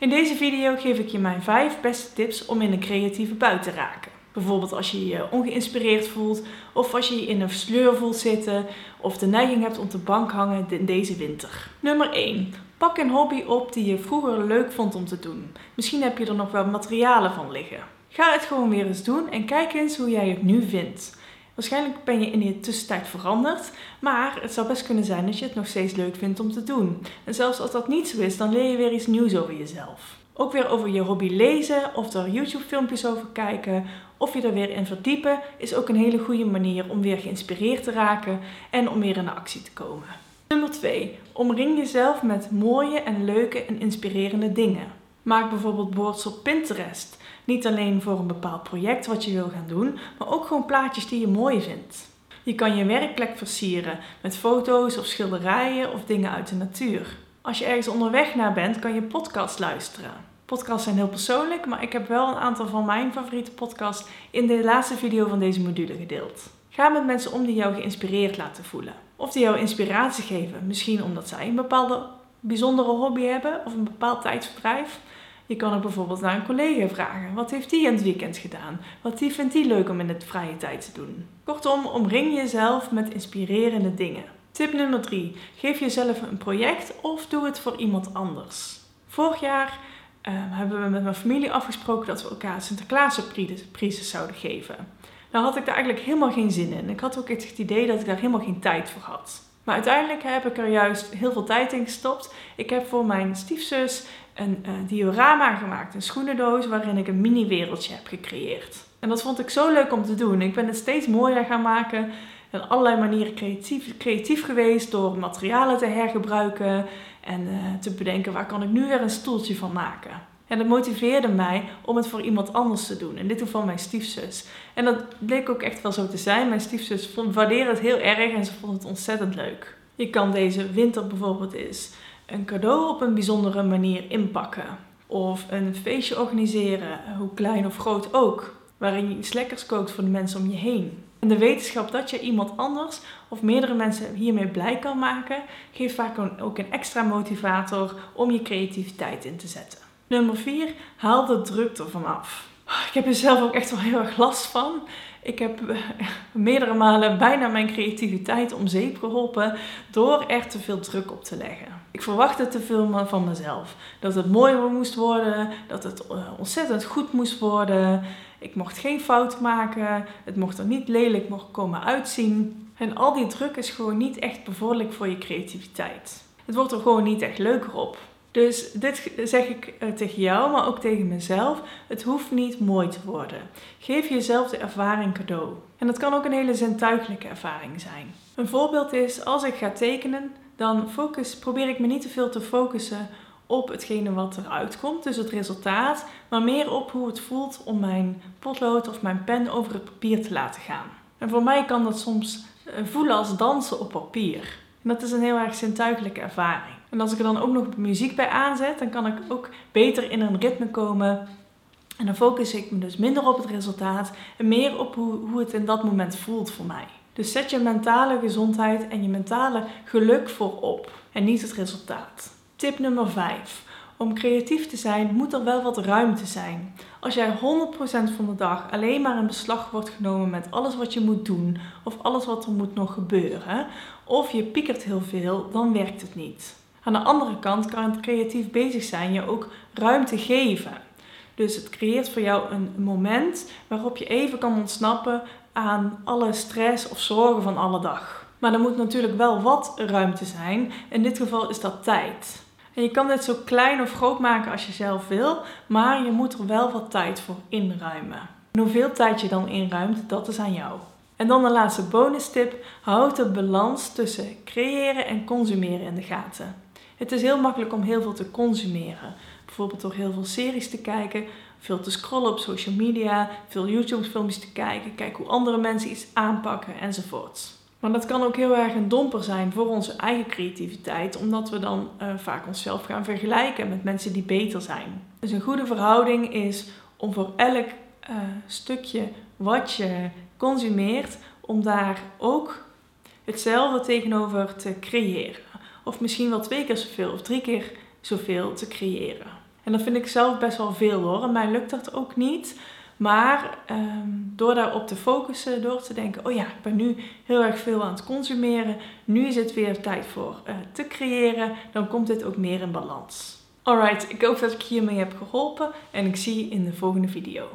In deze video geef ik je mijn 5 beste tips om in een creatieve bui te raken. Bijvoorbeeld als je je ongeïnspireerd voelt, of als je in een sleur voelt zitten, of de neiging hebt om te bank hangen in deze winter. Nummer 1. Pak een hobby op die je vroeger leuk vond om te doen. Misschien heb je er nog wel materialen van liggen. Ga het gewoon weer eens doen en kijk eens hoe jij het nu vindt. Waarschijnlijk ben je in de tussentijd veranderd, maar het zou best kunnen zijn dat je het nog steeds leuk vindt om te doen. En zelfs als dat niet zo is, dan leer je weer iets nieuws over jezelf. Ook weer over je hobby lezen of er YouTube-filmpjes over kijken of je er weer in verdiepen is ook een hele goede manier om weer geïnspireerd te raken en om weer in de actie te komen. Nummer 2. Omring jezelf met mooie en leuke en inspirerende dingen. Maak bijvoorbeeld boards op Pinterest. Niet alleen voor een bepaald project wat je wil gaan doen, maar ook gewoon plaatjes die je mooi vindt. Je kan je werkplek versieren met foto's of schilderijen of dingen uit de natuur. Als je ergens onderweg naar bent, kan je podcast luisteren. Podcasts zijn heel persoonlijk, maar ik heb wel een aantal van mijn favoriete podcasts in de laatste video van deze module gedeeld. Ga met mensen om die jou geïnspireerd laten voelen. Of die jou inspiratie geven. Misschien omdat zij een bepaalde bijzondere hobby hebben of een bepaald tijdsverdrijf. Je kan ook bijvoorbeeld naar een collega vragen. Wat heeft die in het weekend gedaan? Wat vindt die leuk om in het vrije tijd te doen? Kortom, omring jezelf met inspirerende dingen. Tip nummer 3. Geef jezelf een project of doe het voor iemand anders. Vorig jaar uh, hebben we met mijn familie afgesproken dat we elkaar Sinterklaas-prizes zouden geven. Nou had ik daar eigenlijk helemaal geen zin in. Ik had ook het idee dat ik daar helemaal geen tijd voor had. Maar uiteindelijk heb ik er juist heel veel tijd in gestopt. Ik heb voor mijn stiefzus een uh, diorama gemaakt, een schoenendoos waarin ik een mini-wereldje heb gecreëerd. En dat vond ik zo leuk om te doen. Ik ben het steeds mooier gaan maken. En allerlei manieren creatief, creatief geweest door materialen te hergebruiken en uh, te bedenken waar kan ik nu weer een stoeltje van maken. En dat motiveerde mij om het voor iemand anders te doen. In dit geval mijn stiefzus. En dat bleek ook echt wel zo te zijn. Mijn stiefzus waardeerde het heel erg en ze vond het ontzettend leuk. Je kan deze winter bijvoorbeeld eens een cadeau op een bijzondere manier inpakken. Of een feestje organiseren, hoe klein of groot ook. Waarin je iets lekkers kookt voor de mensen om je heen. En de wetenschap dat je iemand anders of meerdere mensen hiermee blij kan maken, geeft vaak ook een extra motivator om je creativiteit in te zetten. Nummer 4, haal de druk ervan af. Ik heb er zelf ook echt wel heel erg last van. Ik heb eh, meerdere malen bijna mijn creativiteit om zeep geholpen door er te veel druk op te leggen. Ik verwachtte te veel van mezelf. Dat het mooi moest worden, dat het eh, ontzettend goed moest worden. Ik mocht geen fout maken, het mocht er niet lelijk komen uitzien. En al die druk is gewoon niet echt bevorderlijk voor je creativiteit. Het wordt er gewoon niet echt leuker op. Dus dit zeg ik eh, tegen jou, maar ook tegen mezelf. Het hoeft niet mooi te worden. Geef jezelf de ervaring cadeau. En dat kan ook een hele zintuigelijke ervaring zijn. Een voorbeeld is, als ik ga tekenen, dan focus, probeer ik me niet te veel te focussen op hetgene wat eruit komt, dus het resultaat, maar meer op hoe het voelt om mijn potlood of mijn pen over het papier te laten gaan. En voor mij kan dat soms eh, voelen als dansen op papier. En dat is een heel erg zintuigelijke ervaring. En als ik er dan ook nog muziek bij aanzet, dan kan ik ook beter in een ritme komen. En dan focus ik me dus minder op het resultaat en meer op hoe, hoe het in dat moment voelt voor mij. Dus zet je mentale gezondheid en je mentale geluk voorop en niet het resultaat. Tip nummer 5. Om creatief te zijn moet er wel wat ruimte zijn. Als jij 100% van de dag alleen maar in beslag wordt genomen met alles wat je moet doen of alles wat er moet nog gebeuren, of je piekert heel veel, dan werkt het niet. Aan de andere kant kan het creatief bezig zijn je ook ruimte geven. Dus het creëert voor jou een moment waarop je even kan ontsnappen aan alle stress of zorgen van alle dag. Maar er moet natuurlijk wel wat ruimte zijn. In dit geval is dat tijd. En je kan dit zo klein of groot maken als je zelf wil, maar je moet er wel wat tijd voor inruimen. En hoeveel tijd je dan inruimt, dat is aan jou. En dan de laatste bonus tip: houd de balans tussen creëren en consumeren in de gaten. Het is heel makkelijk om heel veel te consumeren. Bijvoorbeeld door heel veel series te kijken, veel te scrollen op social media, veel YouTube-filmpjes te kijken, kijken hoe andere mensen iets aanpakken enzovoort. Maar dat kan ook heel erg een domper zijn voor onze eigen creativiteit, omdat we dan uh, vaak onszelf gaan vergelijken met mensen die beter zijn. Dus een goede verhouding is om voor elk uh, stukje wat je consumeert, om daar ook hetzelfde tegenover te creëren. Of misschien wel twee keer zoveel of drie keer zoveel te creëren. En dat vind ik zelf best wel veel hoor. En mij lukt dat ook niet. Maar um, door daarop te focussen, door te denken: oh ja, ik ben nu heel erg veel aan het consumeren. Nu is het weer tijd voor uh, te creëren. Dan komt dit ook meer in balans. Alright, ik hoop dat ik hiermee heb geholpen. En ik zie je in de volgende video.